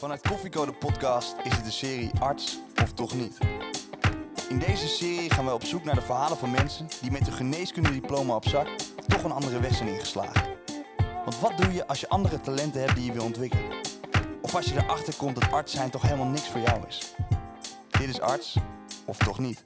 Vanuit Koffiecode Podcast is het de serie Arts of Toch Niet. In deze serie gaan we op zoek naar de verhalen van mensen die met een geneeskundediploma op zak toch een andere weg zijn ingeslagen. Want wat doe je als je andere talenten hebt die je wil ontwikkelen? Of als je erachter komt dat arts zijn toch helemaal niks voor jou is? Dit is Arts of Toch Niet.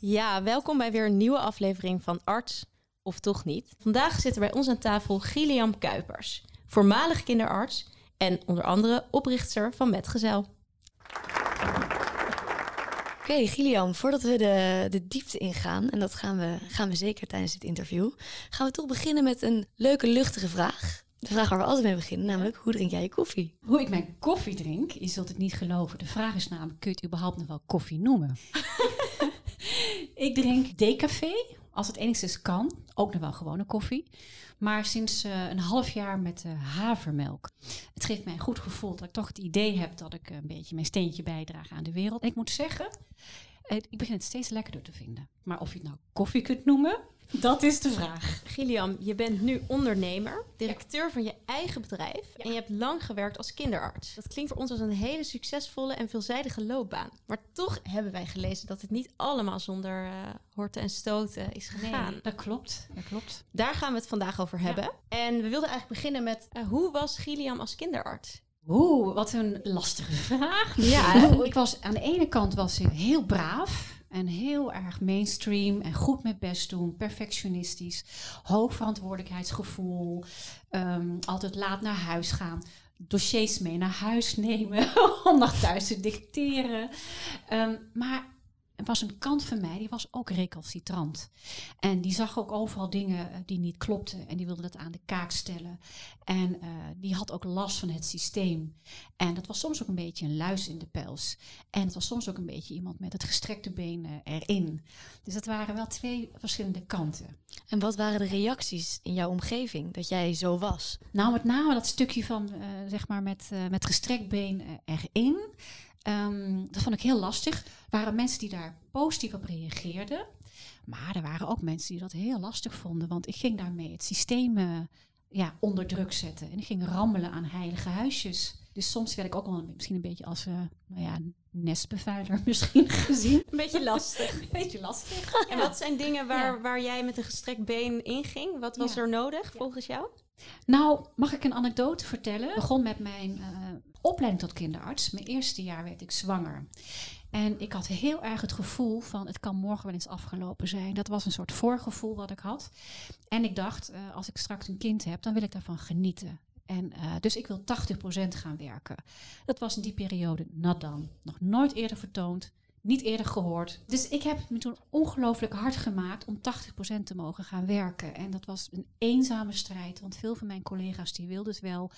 Ja, welkom bij weer een nieuwe aflevering van Arts of Toch Niet. Vandaag zitten bij ons aan tafel Gilliam Kuipers, voormalig kinderarts en onder andere oprichter van Metgezel. Oké, Gillian, voordat we de, de diepte ingaan, en dat gaan we, gaan we zeker tijdens dit interview, gaan we toch beginnen met een leuke, luchtige vraag. De vraag waar we altijd mee beginnen, namelijk hoe drink jij je koffie? Hoe ik mijn koffie drink, je zult het niet geloven. De vraag is namelijk, kun je het überhaupt nog wel koffie noemen? ik drink decafé, als het enigszins kan. Ook nog wel gewone koffie. Maar sinds uh, een half jaar met uh, havermelk. Het geeft mij een goed gevoel dat ik toch het idee heb dat ik een beetje mijn steentje bijdraag aan de wereld. En ik moet zeggen, ik begin het steeds lekkerder te vinden. Maar of je het nou koffie kunt noemen, dat is de vraag. Gilliam, je bent nu ondernemer, directeur van je eigen bedrijf en je hebt lang gewerkt als kinderarts. Dat klinkt voor ons als een hele succesvolle en veelzijdige loopbaan. Maar toch hebben wij gelezen dat het niet allemaal zonder uh, horten en stoten is gegaan. Nee, dat klopt, dat klopt. Daar gaan we het vandaag over hebben. En we wilden eigenlijk beginnen met, uh, hoe was Gilliam als kinderarts? Oeh, wat een lastige vraag. Ja, ik was aan de ene kant was ik heel braaf. En heel erg mainstream en goed met best doen, perfectionistisch, hoog verantwoordelijkheidsgevoel, um, altijd laat naar huis gaan, dossiers mee naar huis nemen om nog thuis te dicteren. Um, maar was een kant van mij, die was ook recalcitrant. En die zag ook overal dingen eh, die niet klopten. En die wilde dat aan de kaak stellen. En uh, die had ook last van het systeem. En dat was soms ook een beetje een luis in de pels. En het was soms ook een beetje iemand met het gestrekte been uh, erin. Dus dat waren wel twee verschillende kanten. En wat waren de reacties in jouw omgeving dat jij zo was? Nou, met name dat stukje van, uh, zeg maar, met, met gestrekt been erin. Um, dat vond ik heel lastig. Er waren mensen die daar positief op reageerden. Maar er waren ook mensen die dat heel lastig vonden. Want ik ging daarmee het systeem uh, ja, onder druk zetten. En ik ging rammelen aan heilige huisjes. Dus soms werd ik ook wel misschien een beetje als uh, nou ja, nestbevuiler misschien gezien. Een beetje lastig. een beetje lastig. En wat zijn dingen waar, ja. waar jij met een gestrekt been inging? Wat was ja. er nodig volgens jou? Nou, mag ik een anekdote vertellen? Ik begon met mijn uh, opleiding tot kinderarts. Mijn eerste jaar werd ik zwanger. En ik had heel erg het gevoel van het kan morgen wel eens afgelopen zijn. Dat was een soort voorgevoel wat ik had. En ik dacht, uh, als ik straks een kind heb, dan wil ik daarvan genieten. En, uh, dus ik wil 80% gaan werken. Dat was in die periode nat dan. Nog nooit eerder vertoond niet eerder gehoord. Dus ik heb me toen ongelooflijk hard gemaakt om 80% te mogen gaan werken. En dat was een eenzame strijd, want veel van mijn collega's die wilden het wel.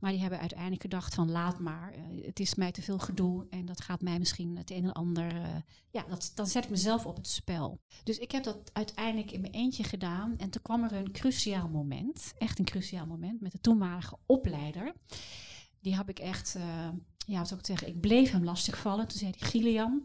Maar die hebben uiteindelijk gedacht van laat maar, uh, het is mij te veel gedoe. En dat gaat mij misschien het een en ander, uh, ja, dat, dan zet ik mezelf op het spel. Dus ik heb dat uiteindelijk in mijn eentje gedaan. En toen kwam er een cruciaal moment, echt een cruciaal moment, met de toenmalige opleider. Die heb ik echt, uh, ja, wat zou ik zeggen, ik bleef hem lastigvallen. Toen zei hij, Gillian,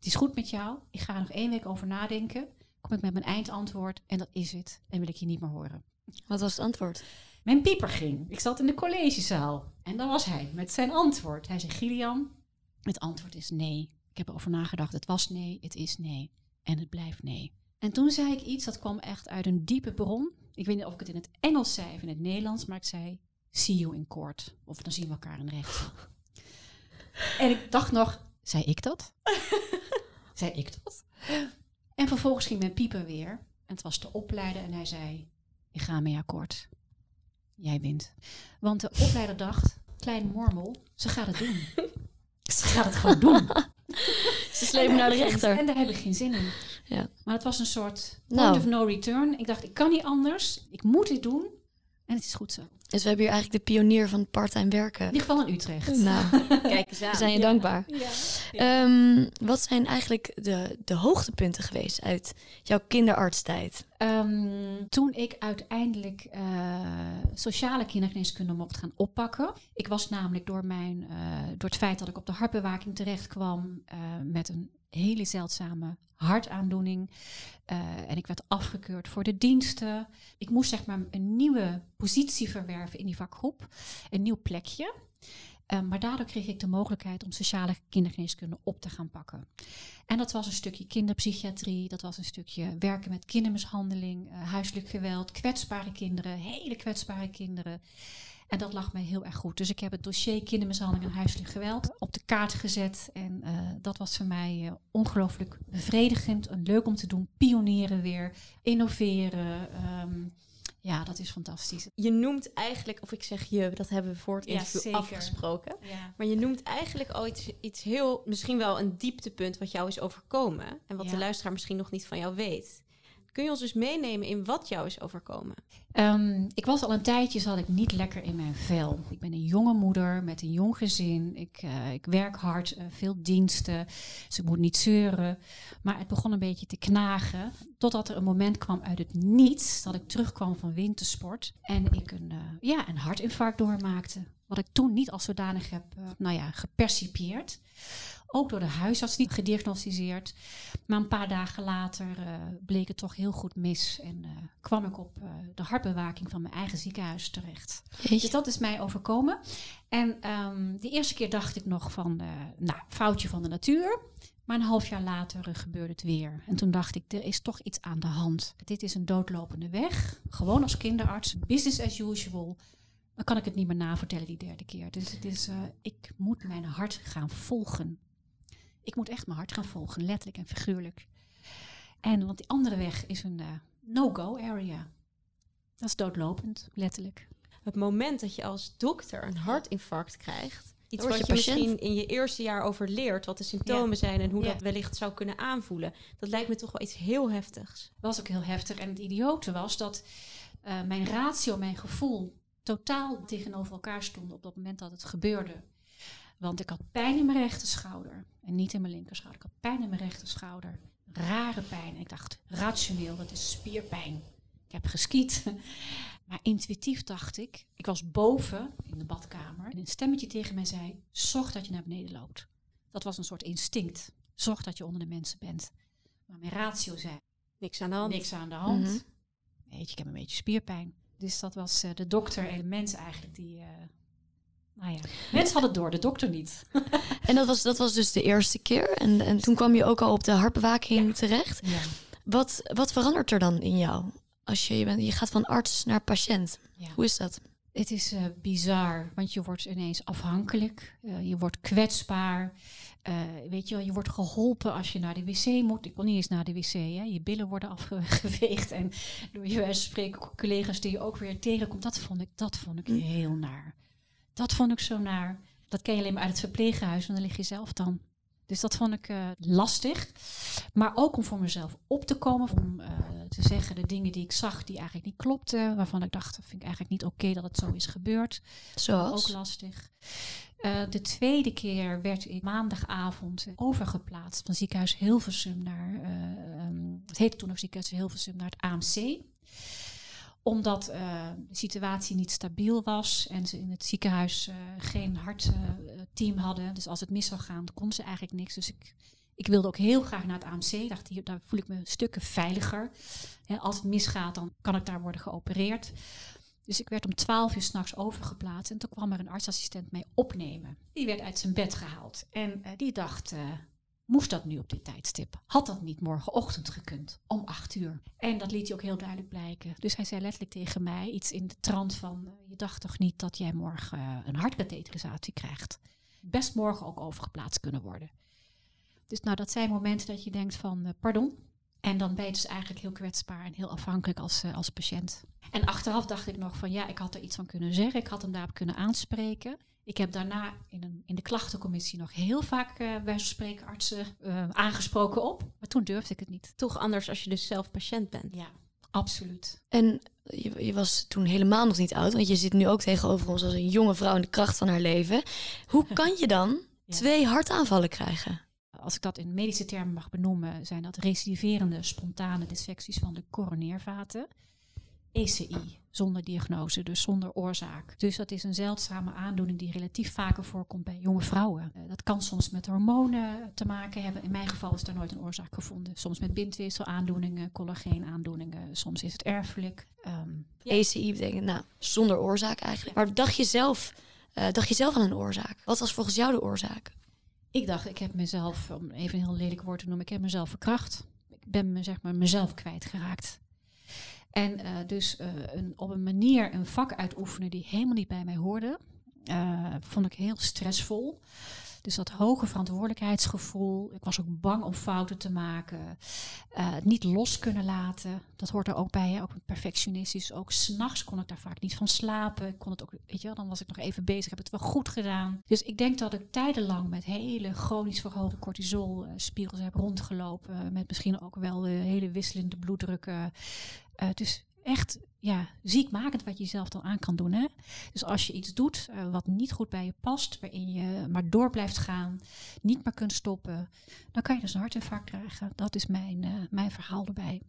het is goed met jou. Ik ga er nog één week over nadenken. Kom ik met mijn eindantwoord en dat is het. En wil ik je niet meer horen. Wat was het antwoord? Mijn pieper ging. Ik zat in de collegezaal. En dan was hij met zijn antwoord. Hij zei, Gillian, het antwoord is nee. Ik heb erover nagedacht. Het was nee, het is nee. En het blijft nee. En toen zei ik iets, dat kwam echt uit een diepe bron. Ik weet niet of ik het in het Engels zei of in het Nederlands. Maar ik zei, see you in court. Of dan zien we elkaar in de rechtszaal. en ik dacht nog, zei ik dat? zei ik dat? En vervolgens ging mijn pieper weer. En het was de opleider en hij zei, ik ga mee akkoord. Jij wint. Want de opleider dacht, klein mormel, ze gaat het doen. ze gaat het gewoon doen. ze slepen naar de rechter. En daar heb ik geen zin in. Ja. Maar het was een soort point nou. of no return. Ik dacht, ik kan niet anders. Ik moet dit doen. En het is goed zo. Dus we hebben hier eigenlijk de pionier van part-time werken. In ieder geval in Utrecht. Nou, kijk eens aan. We zijn je ja. dankbaar. Ja. Ja. Um, wat zijn eigenlijk de, de hoogtepunten geweest uit jouw kinderartstijd? Um, toen ik uiteindelijk uh, sociale kindergeneeskunde mocht gaan oppakken. Ik was namelijk door, mijn, uh, door het feit dat ik op de hartbewaking terecht kwam uh, met een hele zeldzame hartaandoening. Uh, en ik werd afgekeurd voor de diensten. Ik moest zeg maar een nieuwe positie verwerven in die vakgroep. Een nieuw plekje. Uh, maar daardoor kreeg ik de mogelijkheid om sociale kindergeneeskunde op te gaan pakken. En dat was een stukje kinderpsychiatrie, dat was een stukje werken met kindermishandeling, uh, huiselijk geweld, kwetsbare kinderen, hele kwetsbare kinderen. En dat lag mij heel erg goed. Dus ik heb het dossier kindermishandeling en huiselijk geweld op de kaart gezet. En uh, dat was voor mij uh, ongelooflijk bevredigend en leuk om te doen. Pionieren weer, innoveren. Um, ja, dat is fantastisch. Je noemt eigenlijk, of ik zeg je, dat hebben we voor het interview ja, afgesproken. Ja. Maar je noemt eigenlijk al iets, iets heel, misschien wel een dieptepunt wat jou is overkomen. En wat ja. de luisteraar misschien nog niet van jou weet. Kun je ons dus meenemen in wat jou is overkomen? Um, ik was al een tijdje, zat ik niet lekker in mijn vel. Ik ben een jonge moeder met een jong gezin. Ik, uh, ik werk hard, uh, veel diensten. Dus ik moet niet zeuren. Maar het begon een beetje te knagen. Totdat er een moment kwam uit het niets dat ik terugkwam van wintersport. En ik een, uh, ja, een hartinfarct doormaakte. Wat ik toen niet als zodanig heb nou ja, gepercipieerd. Ook door de huisarts niet gediagnosticeerd. Maar een paar dagen later uh, bleek het toch heel goed mis. En uh, kwam ik op uh, de hartbewaking van mijn eigen ziekenhuis terecht. Jeetje. Dus dat is mij overkomen. En um, de eerste keer dacht ik nog van, nou, foutje van de natuur. Maar een half jaar later gebeurde het weer. En toen dacht ik, er is toch iets aan de hand. Dit is een doodlopende weg. Gewoon als kinderarts, business as usual dan kan ik het niet meer navertellen die derde keer. Dus het is, uh, ik moet mijn hart gaan volgen. Ik moet echt mijn hart gaan volgen, letterlijk en figuurlijk. En want die andere weg is een uh, no-go area. Dat is doodlopend, letterlijk. Het moment dat je als dokter een hartinfarct krijgt, iets wat je, je misschien in je eerste jaar over leert, wat de symptomen ja. zijn en hoe ja. dat wellicht zou kunnen aanvoelen, dat lijkt me toch wel iets heel heftigs. Was ook heel heftig. En het idiote was dat uh, mijn ratio, mijn gevoel, totaal tegenover elkaar stonden op dat moment dat het gebeurde. Want ik had pijn in mijn rechter schouder en niet in mijn linkerschouder. Ik had pijn in mijn rechter schouder. Rare pijn. Ik dacht, rationeel, dat is spierpijn. Ik heb geskiet. Maar intuïtief dacht ik, ik was boven in de badkamer en een stemmetje tegen mij zei: Zorg dat je naar beneden loopt. Dat was een soort instinct. Zorg dat je onder de mensen bent. Maar mijn ratio zei: Niks aan de hand. Niks aan de hand. Mm -hmm. Weet je, ik heb een beetje spierpijn. Dus dat was uh, de dokter en de mens eigenlijk die, uh, nou ja, mensen hadden het door, de dokter niet. en dat was, dat was dus de eerste keer. En, en toen kwam je ook al op de hartbewaking ja. terecht. Ja. Wat, wat verandert er dan in jou? Als je, je, bent, je gaat van arts naar patiënt. Hoe is dat? Het is uh, bizar, want je wordt ineens afhankelijk. Uh, je wordt kwetsbaar. Uh, weet je wel, je wordt geholpen als je naar de wc moet. Ik kon niet eens naar de wc. Hè. Je billen worden afgeveegd. En door je spreken collega's die je ook weer tegenkomt. Dat vond ik, dat vond ik heel naar. Dat vond ik zo naar. Dat ken je alleen maar uit het verpleeghuis, want dan lig je zelf dan. Dus dat vond ik uh, lastig. Maar ook om voor mezelf op te komen. Om uh, te zeggen de dingen die ik zag die eigenlijk niet klopten. Waarvan ik dacht, dat vind ik eigenlijk niet oké okay dat het zo is gebeurd. Zoals? Ook lastig. Uh, de tweede keer werd ik maandagavond overgeplaatst van ziekenhuis Hilversum naar... Um, het heette toen nog ziekenhuis Hilversum naar het AMC omdat uh, de situatie niet stabiel was en ze in het ziekenhuis uh, geen hartteam uh, hadden. Dus als het mis zou gaan, kon ze eigenlijk niks. Dus ik, ik wilde ook heel graag naar het AMC. Dacht, daar voel ik me stukken veiliger. Als het misgaat, dan kan ik daar worden geopereerd. Dus ik werd om twaalf uur s'nachts overgeplaatst. En toen kwam er een artsassistent mee opnemen. Die werd uit zijn bed gehaald. En die dacht, Moest dat nu op dit tijdstip? Had dat niet morgenochtend gekund, om acht uur? En dat liet hij ook heel duidelijk blijken. Dus hij zei letterlijk tegen mij iets in de trant van... Uh, je dacht toch niet dat jij morgen uh, een hartkatheterisatie krijgt? Best morgen ook overgeplaatst kunnen worden. Dus nou, dat zijn momenten dat je denkt van, uh, pardon? En dan ben je dus eigenlijk heel kwetsbaar en heel afhankelijk als, als patiënt. En achteraf dacht ik nog van, ja, ik had er iets van kunnen zeggen. Ik had hem daarop kunnen aanspreken. Ik heb daarna in, een, in de klachtencommissie nog heel vaak uh, bij spreken artsen uh, aangesproken op. Maar toen durfde ik het niet. Toch anders als je dus zelf patiënt bent. Ja, absoluut. En je, je, was toen helemaal nog niet oud, want je zit nu ook tegenover ons als een jonge vrouw in de kracht van haar leven. Hoe kan je dan ja. twee hartaanvallen krijgen? Als ik dat in medische termen mag benoemen, zijn dat recidiverende spontane dissecties van de coroneervaten. ECI, zonder diagnose, dus zonder oorzaak. Dus dat is een zeldzame aandoening die relatief vaker voorkomt bij jonge vrouwen. Eh, dat kan soms met hormonen te maken hebben. In mijn geval is daar nooit een oorzaak gevonden. Soms met bindweefselaandoeningen, collageenaandoeningen, soms is het erfelijk. Ehm, ECI betekent nou, zonder oorzaak eigenlijk. Maar dacht je zelf, uh, dacht je zelf aan een oorzaak? Wat was volgens jou de oorzaak? Ik dacht, ik heb mezelf, om even een heel lelijk woord te noemen, ik heb mezelf verkracht. Ik ben me, zeg maar, mezelf kwijtgeraakt. En uh, dus uh, een, op een manier een vak uitoefenen die helemaal niet bij mij hoorde, uh, vond ik heel stressvol. Dus dat hoge verantwoordelijkheidsgevoel. Ik was ook bang om fouten te maken. het niet los kunnen laten. Dat hoort er ook bij. Hè? Ook perfectionistisch. Ook s'nachts kon ik daar vaak niet van slapen. Ik kon het ook, weet je wel, dan was ik nog even bezig. Heb het wel goed gedaan. Dus ik denk dat ik tijdenlang met hele chronisch verhoogde cortisolspiegels heb rondgelopen. Met misschien ook wel hele wisselende bloeddrukken. Uh, dus echt ja, ziekmakend wat je jezelf dan aan kan doen. Hè? Dus als je iets doet uh, wat niet goed bij je past, waarin je maar door blijft gaan, niet meer kunt stoppen, dan kan je dus een hartinfarct krijgen. Dat is mijn, uh, mijn verhaal erbij.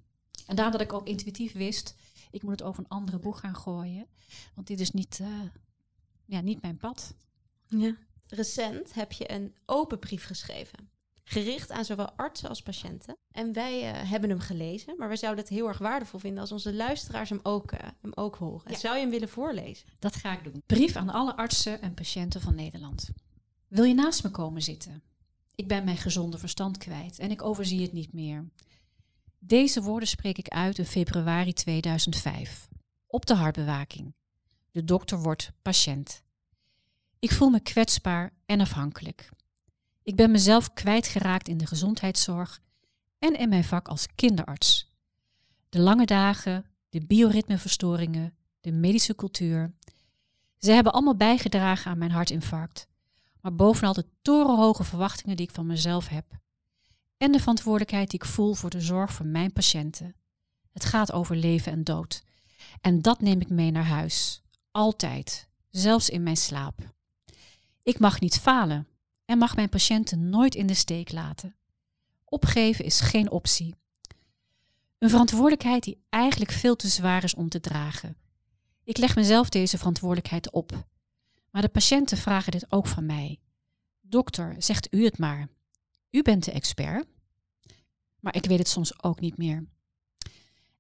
En daarom dat ik ook intuïtief wist, ik moet het over een andere boeg gaan gooien. Want dit is niet, ja, niet mijn pad. Ja. Recent heb je een open brief geschreven gericht aan zowel artsen als patiënten. En wij uh, hebben hem gelezen, maar we zouden het heel erg waardevol vinden als onze luisteraars hem ook, uh, hem ook horen. Ja. Zou je hem willen voorlezen? Dat ga ik doen. Brief aan alle artsen en patiënten van Nederland. Wil je naast me komen zitten? Ik ben mijn gezonde verstand kwijt en ik overzie het niet meer. Deze woorden spreek ik uit in februari 2005. Op de hartbewaking. De dokter wordt patiënt. Ik voel me kwetsbaar en afhankelijk. Ik ben mezelf kwijtgeraakt in de gezondheidszorg en in mijn vak als kinderarts. De lange dagen, de bioritmeverstoringen, de medische cultuur. Ze hebben allemaal bijgedragen aan mijn hartinfarct. Maar bovenal de torenhoge verwachtingen die ik van mezelf heb. En de verantwoordelijkheid die ik voel voor de zorg voor mijn patiënten. Het gaat over leven en dood. En dat neem ik mee naar huis. Altijd. Zelfs in mijn slaap. Ik mag niet falen en mag mijn patiënten nooit in de steek laten. Opgeven is geen optie. Een verantwoordelijkheid die eigenlijk veel te zwaar is om te dragen. Ik leg mezelf deze verantwoordelijkheid op. Maar de patiënten vragen dit ook van mij. Dokter, zegt u het maar. U bent de expert. Maar ik weet het soms ook niet meer.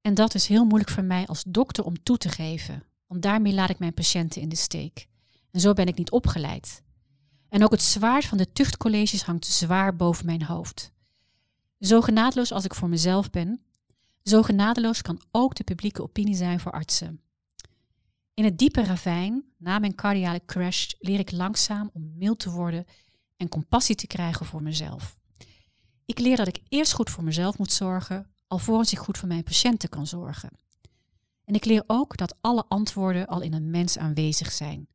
En dat is heel moeilijk voor mij als dokter om toe te geven, want daarmee laat ik mijn patiënten in de steek. En zo ben ik niet opgeleid. En ook het zwaard van de tuchtcolleges hangt zwaar boven mijn hoofd. Zo genadeloos als ik voor mezelf ben, zo genadeloos kan ook de publieke opinie zijn voor artsen. In het diepe ravijn, na mijn cardiale crash, leer ik langzaam om mild te worden en compassie te krijgen voor mezelf. Ik leer dat ik eerst goed voor mezelf moet zorgen, alvorens ik goed voor mijn patiënten kan zorgen. En ik leer ook dat alle antwoorden al in een mens aanwezig zijn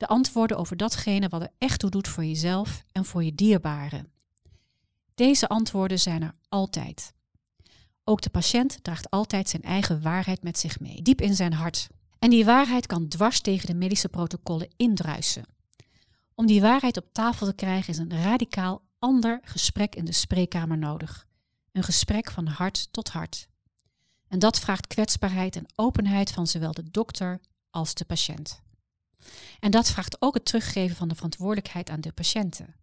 de antwoorden over datgene wat er echt toe doet voor jezelf en voor je dierbaren. Deze antwoorden zijn er altijd. Ook de patiënt draagt altijd zijn eigen waarheid met zich mee, diep in zijn hart. En die waarheid kan dwars tegen de medische protocollen indruisen. Om die waarheid op tafel te krijgen is een radicaal ander gesprek in de spreekkamer nodig. Een gesprek van hart tot hart. En dat vraagt kwetsbaarheid en openheid van zowel de dokter als de patiënt. En dat vraagt ook het teruggeven van de verantwoordelijkheid aan de patiënten.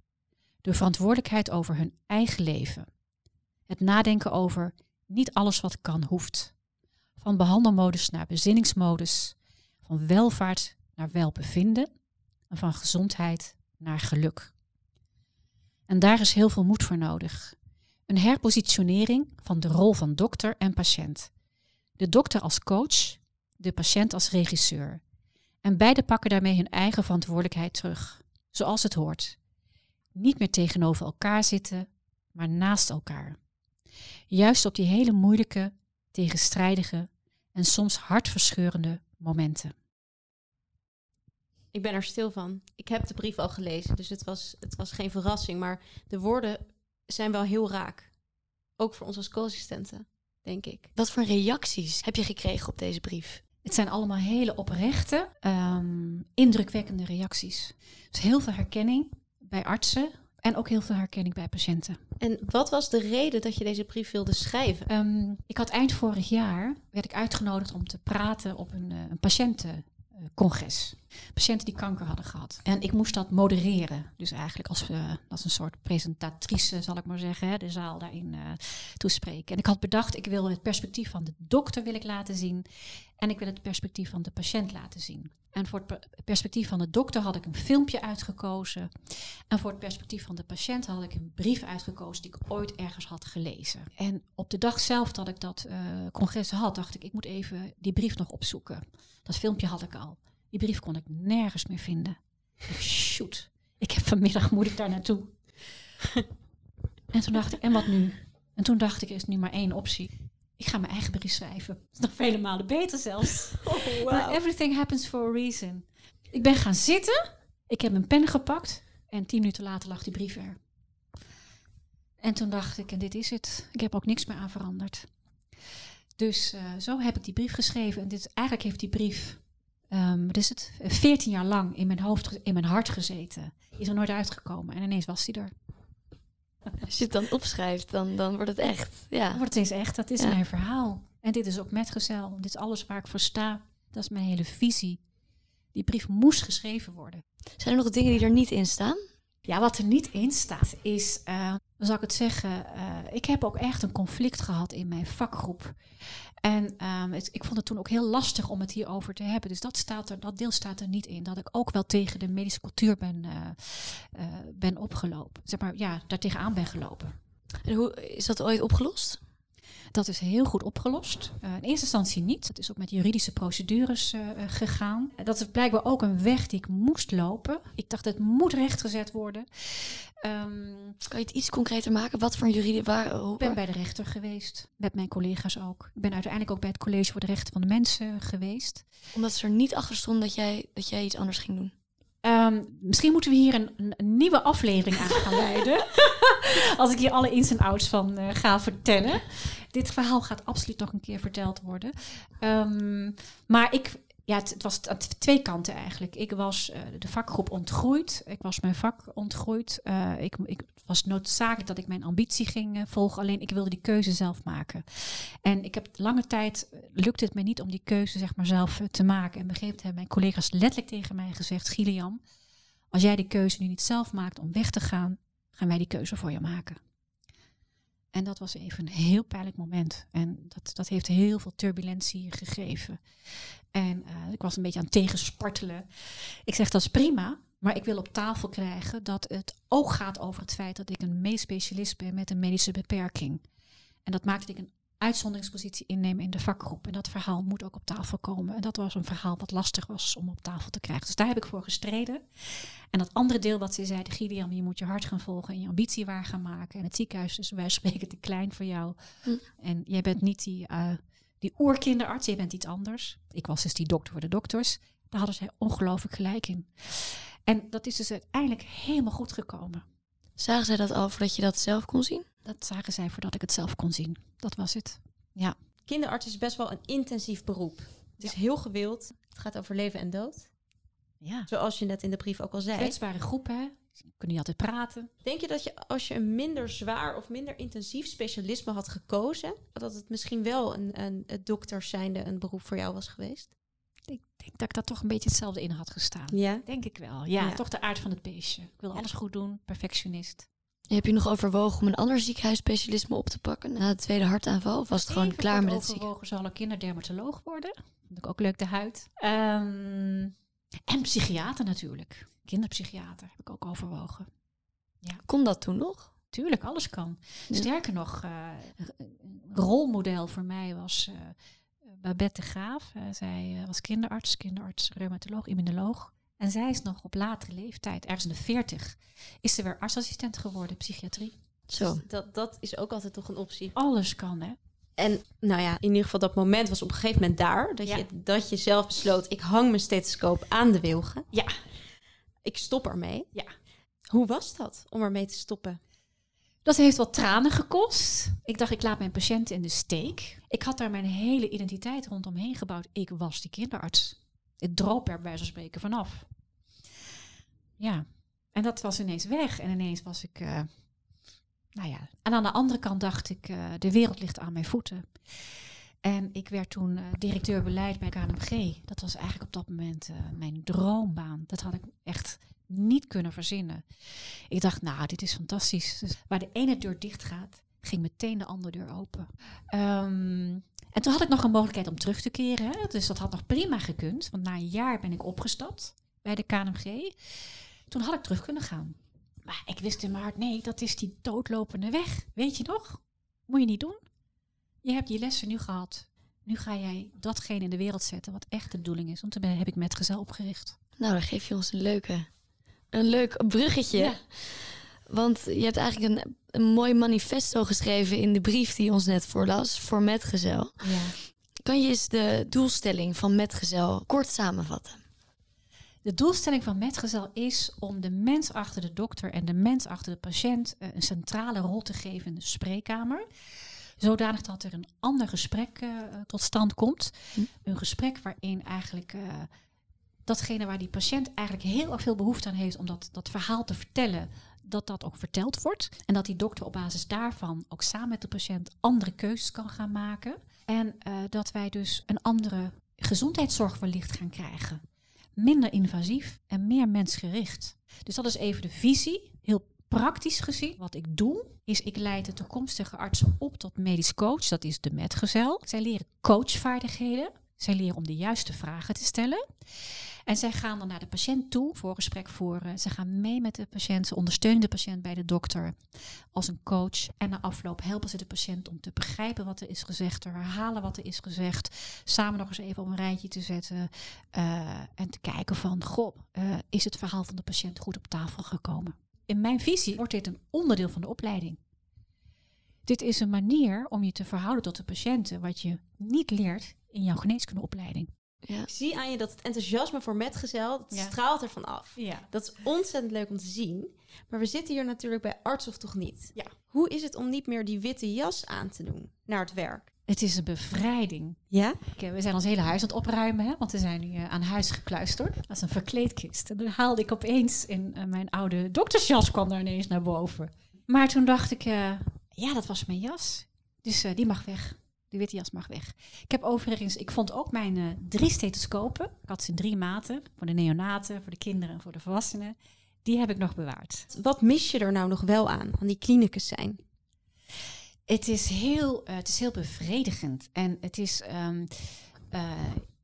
De verantwoordelijkheid over hun eigen leven. Het nadenken over niet alles wat kan hoeft. Van behandelmodus naar bezinningsmodus. Van welvaart naar welbevinden. En van gezondheid naar geluk. En daar is heel veel moed voor nodig. Een herpositionering van de rol van dokter en patiënt. De dokter als coach, de patiënt als regisseur. En beide pakken daarmee hun eigen verantwoordelijkheid terug, zoals het hoort. Niet meer tegenover elkaar zitten, maar naast elkaar. Juist op die hele moeilijke, tegenstrijdige en soms hartverscheurende momenten. Ik ben er stil van. Ik heb de brief al gelezen, dus het was, het was geen verrassing. Maar de woorden zijn wel heel raak. Ook voor ons als co-assistenten, denk ik. Wat voor reacties heb je gekregen op deze brief? Het zijn allemaal hele oprechte, um, indrukwekkende reacties. Dus heel veel herkenning bij artsen En ook heel veel herkenning bij patiënten. En wat was de reden dat je deze brief wilde schrijven? Ehm, ik had eind vorig jaar werd ik uitgenodigd om te praten op een, uh, een patiëntencongres. Patiënten die kanker hadden gehad. En ik moest dat modereren. Dus eigenlijk als, als een soort presentatrice, zal ik maar zeggen, de zaal daarin uh, toespreken. En ik had bedacht, ik wil het perspectief van de dokter wil ik laten zien. En ik wil het perspectief van de patiënt laten zien. En voor het perspectief van de dokter had ik een filmpje uitgekozen. En voor het perspectief van de patiënt had ik een brief uitgekozen die ik ooit ergens had gelezen. En op de dag zelf dat ik dat uh, congres had, dacht ik, ik moet even die brief nog opzoeken. Dat filmpje had ik al. Die brief kon ik nergens meer vinden. Ik, shoot, ik heb vanmiddag moet ik daar naartoe. en toen dacht ik, en wat nu? En toen dacht ik, er is nu maar één optie. Ik ga mijn eigen brief schrijven. Dat is nog vele malen beter zelfs. Oh, wow. Everything happens for a reason. Ik ben gaan zitten. Ik heb een pen gepakt. En tien minuten later lag die brief er. En toen dacht ik, en dit is het. Ik heb ook niks meer aan veranderd. Dus uh, zo heb ik die brief geschreven. En dit, eigenlijk heeft die brief, um, wat is het, veertien jaar lang in mijn hoofd, in mijn hart gezeten. Is er nooit uitgekomen. En ineens was die er. Als je het dan opschrijft, dan, dan wordt het echt. Ja. Dan wordt het eens echt. Dat is ja. mijn verhaal. En dit is ook metgezel. Dit is alles waar ik voor sta. Dat is mijn hele visie. Die brief moest geschreven worden. Zijn er nog dingen die er niet in staan? Ja, wat er niet in staat is, uh, dan zal ik het zeggen, uh, ik heb ook echt een conflict gehad in mijn vakgroep. En het, ik vond het toen ook heel lastig om het hierover te hebben. Dus dat, staat er, dat deel staat er niet in. Dat ik ook wel tegen de medische cultuur ben, uh, ben opgelopen. Zeg maar, ja, daar tegenaan ben gelopen. En hoe is dat ooit opgelost? Dat is heel goed opgelost. Uh, in eerste instantie niet. Het is ook met juridische procedures uh, gegaan. Dat is blijkbaar ook een weg die ik moest lopen. Ik dacht, het moet rechtgezet worden. Um, kan je het iets concreter maken? Wat voor juridische... Waar, ik ben bij de rechter geweest. Met mijn collega's ook. Ik ben uiteindelijk ook bij het College voor de Rechten van de Mensen geweest. Omdat ze er niet achter stonden dat jij, dat jij iets anders ging doen? Um, misschien moeten we hier een, een nieuwe aflevering aan gaan wijden. Als ik hier alle ins en outs van uh, ga vertellen. Dit verhaal gaat absoluut nog een keer verteld worden. Um, maar ik, ja, het, het was aan twee kanten eigenlijk. Ik was uh, de vakgroep ontgroeid. Ik was mijn vak ontgroeid. Uh, ik, ik was noodzakelijk dat ik mijn ambitie ging uh, volgen. Alleen ik wilde die keuze zelf maken. En ik heb lange tijd lukte het me niet om die keuze zeg maar zelf te maken. En op een gegeven moment hebben mijn collega's letterlijk tegen mij gezegd: Gillian, als jij die keuze nu niet zelf maakt om weg te gaan, gaan wij die keuze voor je maken. En dat was even een heel pijnlijk moment. En dat, dat heeft heel veel turbulentie gegeven. En uh, ik was een beetje aan het tegenspartelen. Ik zeg, dat is prima. Maar ik wil op tafel krijgen dat het ook gaat over het feit dat ik een medisch specialist ben met een medische beperking. En dat maakt dat ik een uitzonderingspositie innemen in de vakgroep. En dat verhaal moet ook op tafel komen. En dat was een verhaal wat lastig was om op tafel te krijgen. Dus daar heb ik voor gestreden. En dat andere deel wat ze zeiden, Gideon, je moet je hart gaan volgen en je ambitie waar gaan maken. En het ziekenhuis is wij spreken te klein voor jou. Hm. En jij bent niet die, uh, die oerkinderarts, je bent iets anders. Ik was dus die dokter voor de dokters. Daar hadden zij ongelooflijk gelijk in. En dat is dus uiteindelijk helemaal goed gekomen. Zagen zij dat al voordat je dat zelf kon zien? Dat zagen zij voordat ik het zelf kon zien. Dat was het. Ja. Kinderarts is best wel een intensief beroep. Het is ja. heel gewild. Het gaat over leven en dood. Ja. Zoals je net in de brief ook al zei. Kwetsbare groep, hè? Kunnen niet altijd praten. Denk je dat je als je een minder zwaar of minder intensief specialisme had gekozen, dat het misschien wel een, een, een dokter zijnde een beroep voor jou was geweest? Ik denk dat ik daar toch een beetje hetzelfde in had gestaan. Ja? Denk ik wel. Ja, ja. toch de aard van het beestje. Ik wil alles goed doen, perfectionist. Heb je nog overwogen om een ander ziekenhuisspecialisme op te pakken na de tweede hartaanval? Of was het gewoon klaar met het ziekenhuis? overwogen zal ik kinderdermatoloog worden. Vind ik ook leuk, de huid. Um, en psychiater natuurlijk. Kinderpsychiater heb ik ook overwogen. Ja. Kon dat toen nog? Tuurlijk, alles kan. Ja. Sterker nog, uh, een rolmodel voor mij was uh, Babette de Graaf. Uh, zij was kinderarts, kinderarts, reumatoloog, immunoloog. En zij is nog op latere leeftijd, ergens in de 40, is ze weer artsassistent geworden, psychiatrie. Zo. Dus dat, dat is ook altijd toch een optie. Alles kan, hè? En nou ja, in ieder geval dat moment was op een gegeven moment daar. Dat, ja. je, dat je zelf besloot, ik hang mijn stethoscoop aan de wilgen. Ja. Ik stop ermee. Ja. Hoe was dat om ermee te stoppen? Dat heeft wat tranen gekost. Ik dacht, ik laat mijn patiënten in de steek. Ik had daar mijn hele identiteit rondomheen gebouwd. Ik was die kinderarts. Het droop er bij van spreken vanaf. Ja. En dat was ineens weg. En ineens was ik, uh, nou ja. En aan de andere kant dacht ik, uh, de wereld ligt aan mijn voeten. En ik werd toen uh, directeur beleid bij KNMG. Dat was eigenlijk op dat moment mijn droombaan. Dat had ik echt niet kunnen verzinnen. Ik dacht, nou, dit is fantastisch. Dus waar de ene deur dicht gaat, ging meteen de andere deur open. Um, en toen had ik nog een mogelijkheid om terug te keren. Hè? Dus dat had nog prima gekund. Want na een jaar ben ik opgestapt bij de KNMG. Toen had ik terug kunnen gaan. Maar ik wist in mijn hart, nee, dat is die doodlopende weg. Weet je nog? Moet je niet doen. Je hebt je lessen nu gehad. Nu ga jij datgene in de wereld zetten wat echt de bedoeling is. Want toen heb ik metgezel opgericht. Nou, dan geef je ons een leuke, een leuk bruggetje. Ja. Want je hebt eigenlijk een, een mooi manifesto geschreven in de brief die je ons net voorlas voor Metgezel. Ja. Kan je eens de doelstelling van Metgezel kort samenvatten? De doelstelling van Metgezel is om de mens achter de dokter en de mens achter de patiënt eh, een centrale rol te geven in de spreekkamer. Zodanig dat er een ander gesprek uh, tot stand komt. Hm. Een gesprek waarin eigenlijk uh, datgene waar die patiënt eigenlijk heel erg veel behoefte aan heeft om dat, dat verhaal te vertellen, dat dat ook verteld wordt. En dat die dokter op basis daarvan ook samen met de patiënt andere keuzes kan gaan maken. En uh, dat wij dus een andere gezondheidszorg wellicht gaan krijgen. Minder invasief en meer mensgericht. Dus dat is even de visie. Heel praktisch gezien, wat ik doe, is ik leid de toekomstige artsen op tot medisch coach. Dat is de metgezel. Zij leren coachvaardigheden. Zij leren om de juiste vragen te stellen. En zij gaan dan naar de patiënt toe, voor gesprek voeren. Ze gaan mee met de patiënt, ze ondersteunen de patiënt bij de dokter als een coach. En na afloop helpen ze de patiënt om te begrijpen wat er is gezegd, te herhalen wat er is gezegd. Samen nog eens even op een rijtje te zetten uh, en te kijken van, goh, uh, is het verhaal van de patiënt goed op tafel gekomen? In mijn visie wordt dit een onderdeel van de opleiding. Dit is een manier om je te verhouden tot de patiënten, wat je niet leert in jouw geneeskundeopleiding. Ja. Ik zie aan je dat het enthousiasme voor metgezel, dat straalt ervan af. Ja. Dat is ontzettend leuk om te zien. Maar we zitten hier natuurlijk bij arts of toch niet. Ja. Hoe is het om niet meer die witte jas aan te doen naar het werk? Het is een bevrijding. Ja? Ik, we zijn ons hele huis aan het opruimen, hè, want we zijn nu uh, aan huis gekluisterd. Dat is een verkleedkist. En toen haalde ik opeens in uh, mijn oude doktersjas kwam daar ineens naar boven. Maar toen dacht ik, uh, ja, dat was mijn jas. Dus die mag weg. De witte jas mag weg. Ik heb overigens, ik vond ook mijn uh, drie stethoscopen. Ik had ze in drie maten. Voor de neonaten, voor de kinderen en voor de volwassenen. Die heb ik nog bewaard. Wat mis je er nou nog wel aan, aan die klinicus zijn? Het is heel, uh, het is heel bevredigend. En het is, um, uh,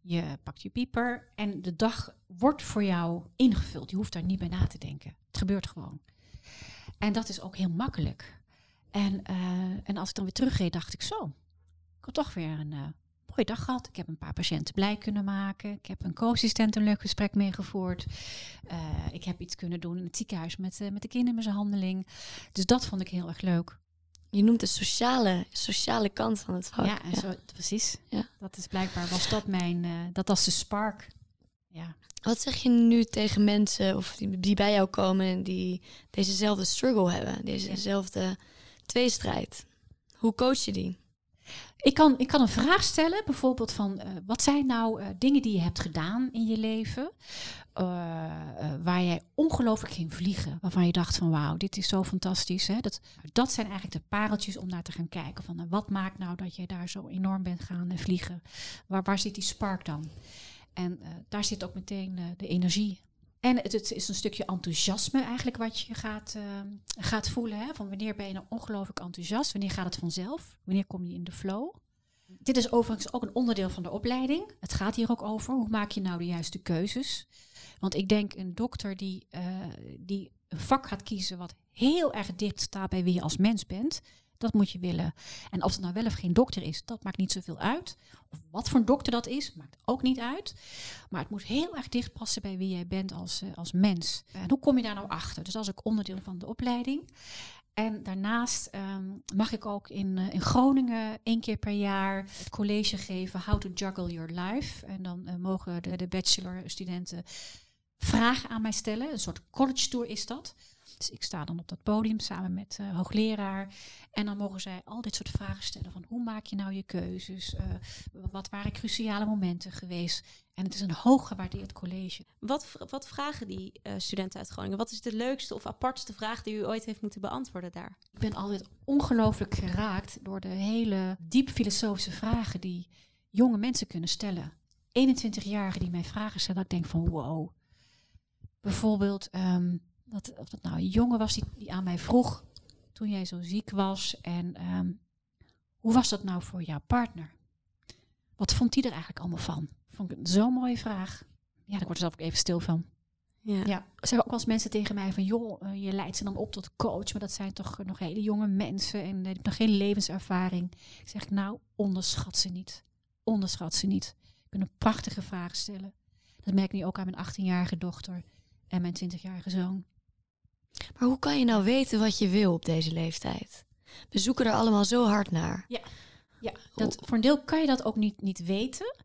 je pakt je pieper en de dag wordt voor jou ingevuld. Je hoeft daar niet bij na te denken. Het gebeurt gewoon. En dat is ook heel makkelijk. En, en als ik dan weer terugreed, dacht ik zo ik heb toch weer een uh, mooie dag gehad. Ik heb een paar patiënten blij kunnen maken. Ik heb een co-assistent een leuk gesprek meegevoerd. Uh, ik heb iets kunnen doen in het ziekenhuis met, uh, met de kindermishandeling. Dus dat vond ik heel erg leuk. Je noemt de sociale, sociale kant van het vak. Ja, en Zo, precies. Ja. Dat is blijkbaar, was dat mijn, dat was de spark. Ja. Wat zeg je nu tegen mensen of die, die bij jou komen en die dezezelfde struggle hebben, dezezelfde tweestrijd? Hoe coach je die? Ik kan, ik kan een vraag stellen, bijvoorbeeld van uh, wat zijn nou uh, dingen die je hebt gedaan in je leven, uh, waar jij ongelooflijk ging vliegen, waarvan je dacht van wauw, dit is zo fantastisch. Hè? Dat, dat zijn eigenlijk de pareltjes om naar te gaan kijken van wat maakt nou dat je daar zo enorm bent gaan vliegen? Waar, waar zit die spark dan? En daar zit ook meteen de energie en het, is een stukje enthousiasme eigenlijk wat je gaat, uh, gaat voelen. Hè? Van wanneer ben je nou ongelooflijk enthousiast? Wanneer gaat het vanzelf? Wanneer kom je in de flow? Dit is overigens ook een onderdeel van de opleiding. Het gaat hier ook over. Hoe maak je nou de juiste keuzes? Want ik denk een dokter die, uh, die een vak gaat kiezen wat heel erg dicht staat bij wie je als mens bent, dat moet je willen. En of het nou wel of geen dokter is, dat maakt niet zoveel uit. Of wat voor dokter dat is, maakt ook niet uit. Maar het moet heel erg dicht passen bij wie jij bent als, uh, als mens. En hoe kom je daar nou achter? Dus dat is ook onderdeel van de opleiding. En daarnaast um, mag ik ook in, uh, in Groningen één keer per jaar het college geven How to Juggle Your Life. En dan uh, mogen de, de bachelorstudenten vragen aan mij stellen. Een soort college tour is dat Dus ik sta dan op dat podium samen met uh, hoogleraar. En dan mogen zij al dit soort vragen stellen. Van hoe maak je nou je keuzes? Uh, wat waren cruciale momenten geweest? En het is een hoog gewaardeerd college. Wat, wat vragen die uh, studenten uit Groningen? Wat is de leukste of apartste vraag die u ooit heeft moeten beantwoorden daar? Ik ben altijd ongelooflijk geraakt door de hele diep filosofische vragen die jonge mensen kunnen stellen. 21-jarigen die mij vragen stellen, dat ik denk van wow. Bijvoorbeeld, um, dat, of dat nou een jongen was die, die aan mij vroeg toen jij zo ziek was. En um, hoe was dat nou voor jouw partner? Wat vond hij er eigenlijk allemaal van? Vond ik zo'n mooie vraag. Ja, daar word ik zelf ook even stil van. Ja. ja. Er zijn ook wel eens mensen tegen mij van, joh, uh, je leidt ze dan op tot coach, maar dat zijn toch nog hele jonge mensen en die hebben nog geen levenservaring. Ik zeg, nou, onderschat ze niet. Onderschat ze niet. Ik kunnen prachtige vragen stellen. Dat merk ik nu ook aan mijn 18-jarige dochter en mijn 20-jarige zoon. Maar hoe kan je nou weten wat je wil op deze leeftijd? We zoeken er allemaal zo hard naar. Ja, ja dat, voor een deel kan je dat ook niet, niet weten.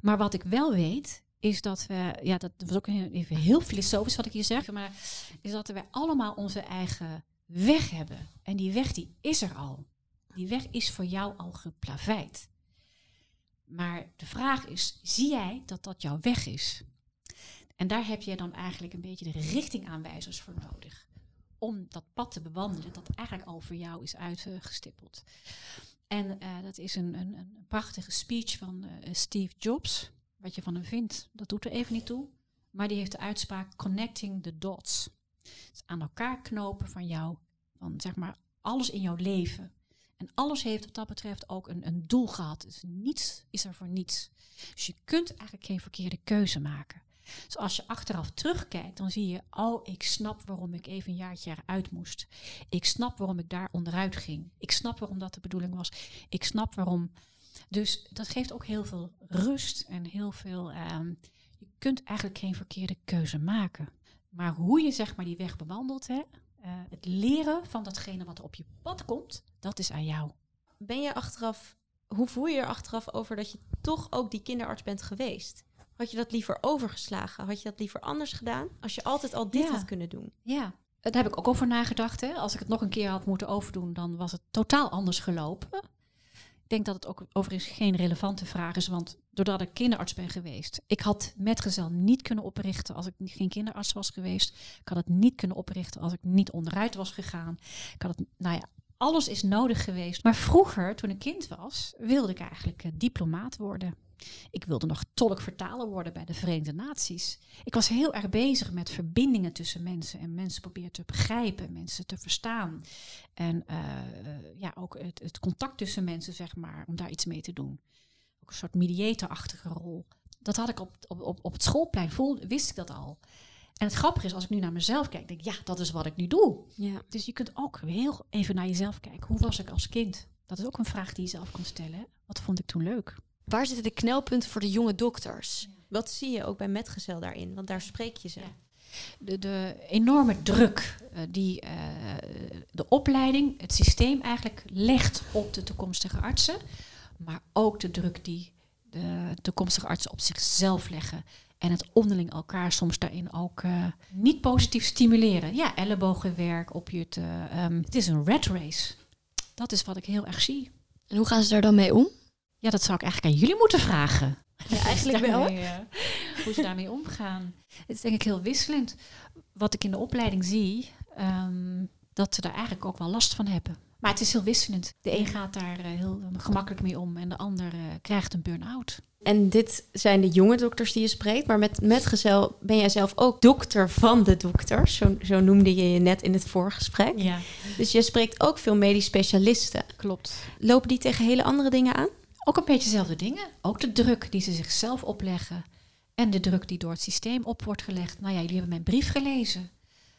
Maar wat ik wel weet, is dat we, ja, dat was ook even heel filosofisch wat ik hier zeg, maar is dat we allemaal onze eigen weg hebben. En die weg die is er al. Die weg is voor jou al geplaveid. Maar de vraag is, zie jij dat dat jouw weg is? En daar heb je dan eigenlijk een beetje de richtingaanwijzers voor nodig. Om dat pad te bewandelen dat eigenlijk al voor jou is uitgestippeld. En uh, dat is een, een, een, prachtige speech van uh, Steve Jobs. Wat je van hem vindt, dat doet er even niet toe. Maar die heeft de uitspraak connecting the dots. Dus aan elkaar knopen van jou, van zeg maar alles in jouw leven. En alles heeft wat dat betreft ook een, een doel gehad. Dus niets is er voor niets. Dus je kunt eigenlijk geen verkeerde keuze maken. Dus als je achteraf terugkijkt, dan zie je, oh, ik snap waarom ik even een jaartje eruit moest. Ik snap waarom ik daar onderuit ging. Ik snap waarom dat de bedoeling was. Ik snap waarom. Dus dat geeft ook heel veel rust en heel veel. Uh, je kunt eigenlijk geen verkeerde keuze maken. Maar hoe je zeg maar die weg bewandelt, hè, uh, het leren van datgene wat er op je pad komt, dat is aan jou. Ben je achteraf, hoe voel je er achteraf over dat je toch ook die kinderarts bent geweest? Had je dat liever overgeslagen? Had je dat liever anders gedaan? Als je altijd al dit ja. had kunnen doen. Ja, daar heb ik ook over nagedacht. Hè. Als ik het nog een keer had moeten overdoen, dan was het totaal anders gelopen. Ik denk dat het ook overigens geen relevante vraag is, want doordat ik kinderarts ben geweest, ik had metgezel niet kunnen oprichten als ik geen kinderarts was geweest. Ik had het niet kunnen oprichten als ik niet onderuit was gegaan. Ik had het, nou ja, alles is nodig geweest. Maar vroeger, toen ik kind was, wilde ik eigenlijk uh, diplomaat worden. Ik wilde nog tolk-vertaler worden bij de Verenigde Naties. Ik was heel erg bezig met verbindingen tussen mensen en mensen proberen te begrijpen, mensen te verstaan. En uh, ja, ook het, het, contact tussen mensen, zeg maar, om daar iets mee te doen. Ook een soort mediatorachtige rol. Dat had ik op, op, op, op het schoolplein, voelde, wist ik dat al. En het grappige is, als ik nu naar mezelf kijk, denk ik, ja, dat is wat ik nu doe. Ja. Dus je kunt ook heel even naar jezelf kijken. Hoe was ik als kind? Dat is ook een vraag die je zelf kan stellen. Wat vond ik toen leuk? Waar zitten de knelpunten voor de jonge dokters? Wat zie je ook bij metgezel daarin? Want daar spreek je ze. Ja. De, de, enorme druk uh, die uh, de opleiding, het systeem eigenlijk legt op de toekomstige artsen. Maar ook de druk die de toekomstige artsen op zichzelf leggen. En het onderling elkaar soms daarin ook uh, niet positief stimuleren. Ja, ellebogenwerk op je te. Um, het is een red race. Dat is wat ik heel erg zie. En hoe gaan ze daar dan mee om? Ja, dat zou ik eigenlijk aan jullie moeten vragen. Ja, eigenlijk wel. uh, hoe ze daarmee omgaan. Het is denk ik heel wisselend. Wat ik in de opleiding zie, um, dat ze daar eigenlijk ook wel last van hebben. Maar het is heel wisselend. De een gaat daar uh, heel gemakkelijk mee om en de ander uh, krijgt een burn-out. En dit zijn de jonge dokters die je spreekt. Maar met metgezel ben jij zelf ook dokter van de dokters. Zo, zo noemde je je net in het voorgesprek. Ja. Dus je spreekt ook veel medisch specialisten. Klopt. Lopen die tegen hele andere dingen aan? Ook een beetje dezelfde dingen. Ook de druk die ze zichzelf opleggen. En de druk die door het systeem op wordt gelegd. Nou ja, jullie hebben mijn brief gelezen.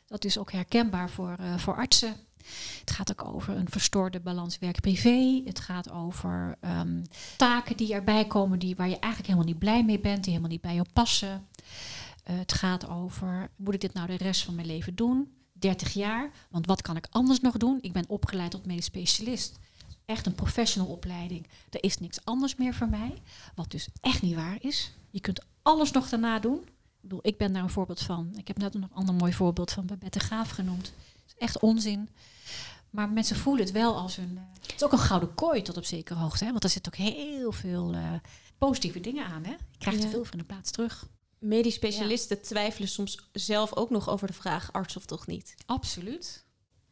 Dat is ook herkenbaar voor, uh, voor artsen. Het gaat ook over een verstoorde balans werk-privé. Het gaat over um, taken die erbij komen die, waar je eigenlijk helemaal niet blij mee bent, die helemaal niet bij jou passen. Uh, het gaat over, moet ik dit nou de rest van mijn leven doen? 30 jaar, want wat kan ik anders nog doen? Ik ben opgeleid tot medisch specialist. Echt een professional opleiding. Er is niks anders meer voor mij. Wat dus echt niet waar is. Je kunt alles nog daarna doen. bedoel, ik ben daar een voorbeeld van. Ik heb net nog een ander mooi voorbeeld van Babette Gaaf genoemd. Het is echt onzin. Maar mensen voelen het wel als een... eh, het is ook een gouden kooi tot op zekere hoogte. Hè? Want er zit ook heel veel eh, positieve dingen aan. Hè? Je krijgt Ja. er veel in de plaats terug. Medisch specialisten twijfelen soms zelf ook nog over de vraag arts of toch niet. Absoluut.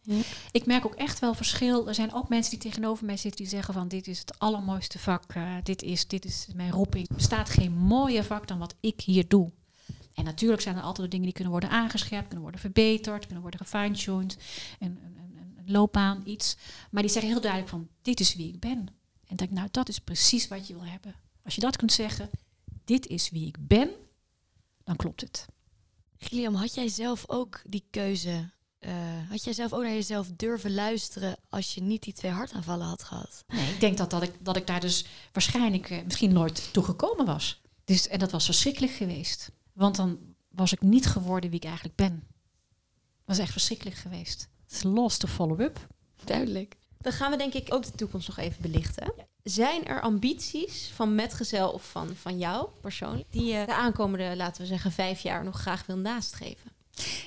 Ja. Ik merk ook echt wel verschil. Er zijn ook mensen die tegenover mij zitten die zeggen van dit is het allermooiste vak. eh, dit, is, dit is mijn roeping. Er bestaat geen mooier vak dan wat ik hier doe. En natuurlijk zijn er altijd dingen die kunnen worden aangescherpt, kunnen worden verbeterd, kunnen worden gefine-tuned. Een, een, loopbaan, iets. Maar die zeggen heel duidelijk van dit is wie ik ben. En denk, nou dat is precies wat je wil hebben. Als je dat kunt zeggen, dit is wie ik ben, dan klopt het. Gilliam, had jij zelf ook die keuze? Eh, had jij zelf ook naar jezelf durven luisteren als je niet die twee hartaanvallen had gehad? Nee, ik denk dat, dat, ik, dat ik daar dus waarschijnlijk eh, misschien nooit toe gekomen was. Dus, en dat was verschrikkelijk geweest. Want dan was ik niet geworden wie ik eigenlijk ben. Dat was echt verschrikkelijk geweest. Het is lost to follow up. Duidelijk. Dan gaan we denk ik ook de toekomst nog even belichten. Zijn er ambities van metgezel of van, van jou persoonlijk... die je de aankomende, laten we zeggen, vijf jaar nog graag wil nastreven?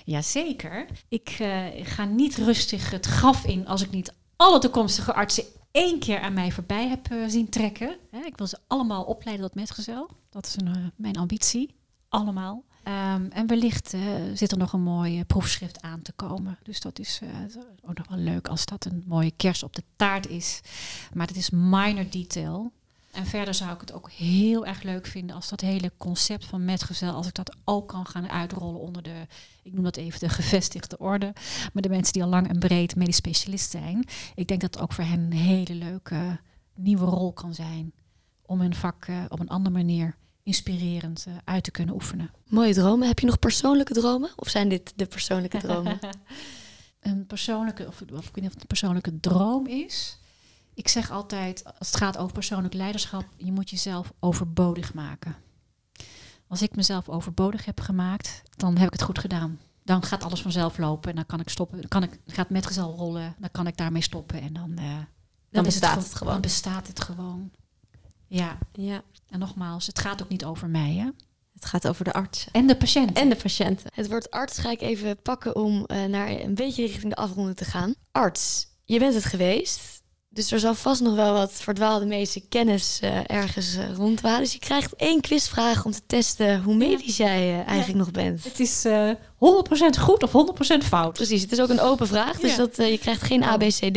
Jazeker. Ik eh, ga niet rustig het graf in als ik niet alle toekomstige artsen één keer aan mij voorbij heb eh, zien trekken. Hè, ik wil ze allemaal opleiden tot metgezel. Dat is een, eh, mijn ambitie. Allemaal. Ehm, en wellicht zit er nog een mooi proefschrift aan te komen. Dus dat is ook nog wel leuk als dat een mooie kers op de taart is. Maar het is minor detail. En verder zou ik het ook heel erg leuk vinden als dat hele concept van metgezel, als ik dat ook kan gaan uitrollen onder de, ik noem dat even de gevestigde orde, maar de mensen die al lang en breed medisch specialist zijn. Ik denk dat het ook voor hen een hele leuke nieuwe rol kan zijn om hun vak eh, op een andere manier inspirerend eh, uit te kunnen oefenen. Mooie dromen. Heb je nog persoonlijke dromen? Of zijn dit de persoonlijke dromen? een persoonlijke, of, of ik weet niet of het een persoonlijke droom is. Ik zeg altijd, als het gaat over persoonlijk leiderschap, je moet jezelf overbodig maken. Als ik mezelf overbodig heb gemaakt, dan heb ik het goed gedaan. Dan gaat alles vanzelf lopen en dan kan ik stoppen. Dan kan ik, gaat metgezel rollen, dan kan ik daarmee stoppen en dan, eh, dan, bestaat het gewoon. Dan bestaat het gewoon. Ja, Ja, en nogmaals, het gaat ook niet over mij hè? het gaat over de artsen. en de patiënt. En de patiënten. Het woord arts ga ik even pakken om eh, naar een beetje richting de afronding te gaan. Arts, je bent het geweest. Dus er zal vast nog wel wat verdwaalde medische kennis eh, ergens rondwalen. Dus je krijgt één quizvraag om te testen hoe medisch jij eh, eigenlijk nog bent. het is eh 100% goed of 100% fout. Precies, het is ook een open vraag, dus Ja. dat, je krijgt geen Oh. ABCD.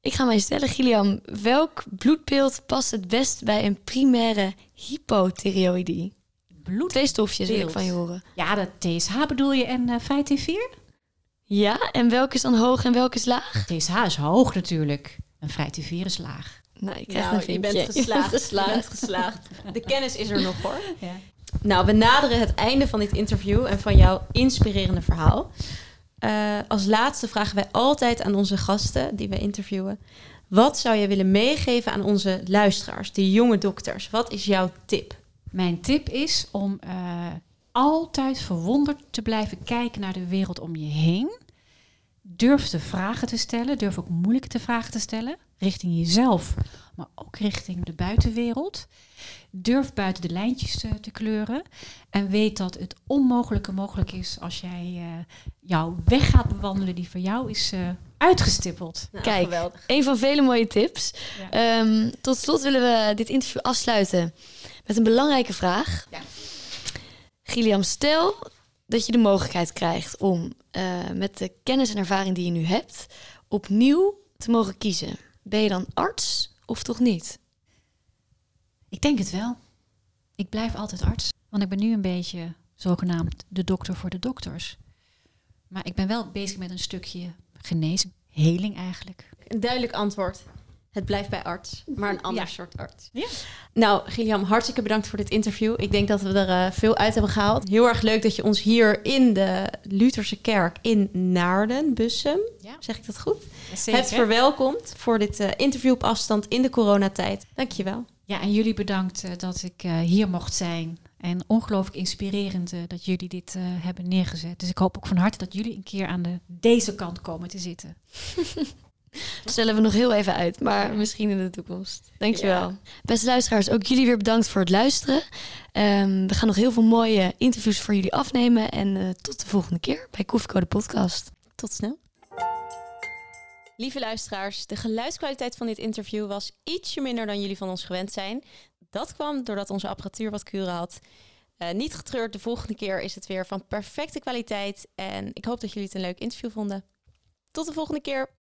Ik ga mij stellen, Gilliam, welk bloedbeeld past het best bij een primaire hypothyreoïdie? Bloed. Twee stofjes wil ik van je horen. Ja, de TSH bedoel je en eh T4? Ja, en welke is dan hoog en welke is laag? TSH is hoog natuurlijk. En vrij T4 is laag. Nou, je krijgt Nou, een je vinkje. bent geslaagd. Geslaagd. Je bent geslaagd. De kennis is er nog hoor. Ja. Nou, we naderen het einde van dit interview en van jouw inspirerende verhaal. Eh, als laatste vragen wij altijd aan onze gasten die we interviewen. Wat zou je willen meegeven aan onze luisteraars, de jonge dokters? Wat is jouw tip? Mijn tip is om eh, altijd verwonderd te blijven kijken naar de wereld om je heen. Durf de vragen te stellen. Durf ook moeilijke te vragen te stellen. Richting jezelf, maar ook richting de buitenwereld. Durf buiten de lijntjes te, te kleuren. En weet dat het onmogelijke mogelijk is als jij eh, jouw weg gaat bewandelen die voor jou is eh, uitgestippeld. Nou, Kijk, geweldig. Een van vele mooie tips. Ja. Ehm, tot slot willen we dit interview afsluiten met een belangrijke vraag. Ja. Gilliam, stel dat je de mogelijkheid krijgt om eh, met de kennis en ervaring die je nu hebt, opnieuw te mogen kiezen. Ben je dan arts of toch niet? Ik denk het wel. Ik blijf altijd arts. Want ik ben nu een beetje zogenaamd de dokter voor de dokters. Maar ik ben wel bezig met een stukje genezing, heling eigenlijk. Een duidelijk antwoord. Het blijft bij arts, maar een ander Ja. soort arts. Ja. Nou, Gilliam, hartstikke bedankt voor dit interview. Ik denk dat we er eh, veel uit hebben gehaald. Heel erg leuk dat je ons hier in de Lutherse kerk in Naarden, Bussum, Ja. zeg ik dat goed, hebt verwelkomd voor dit eh, interview op afstand in de coronatijd. Dankjewel. Ja, en jullie bedankt eh, dat ik hier mocht zijn. En ongelooflijk inspirerend dat jullie dit hebben neergezet. Dus ik hoop ook van harte dat jullie een keer aan de, deze kant komen te zitten. Stellen we nog heel even uit, maar misschien in de toekomst. Dankjewel. Beste luisteraars, ook jullie weer bedankt voor het luisteren. Ehm, we gaan nog heel veel mooie interviews voor jullie afnemen. En eh, tot de volgende keer bij Koffiecode Podcast. Tot snel. Lieve luisteraars, de geluidskwaliteit van dit interview was ietsje minder dan jullie van ons gewend zijn. Dat kwam doordat onze apparatuur wat kuren had. Eh, niet getreurd, de volgende keer is het weer van perfecte kwaliteit. En ik hoop dat jullie het een leuk interview vonden. Tot de volgende keer.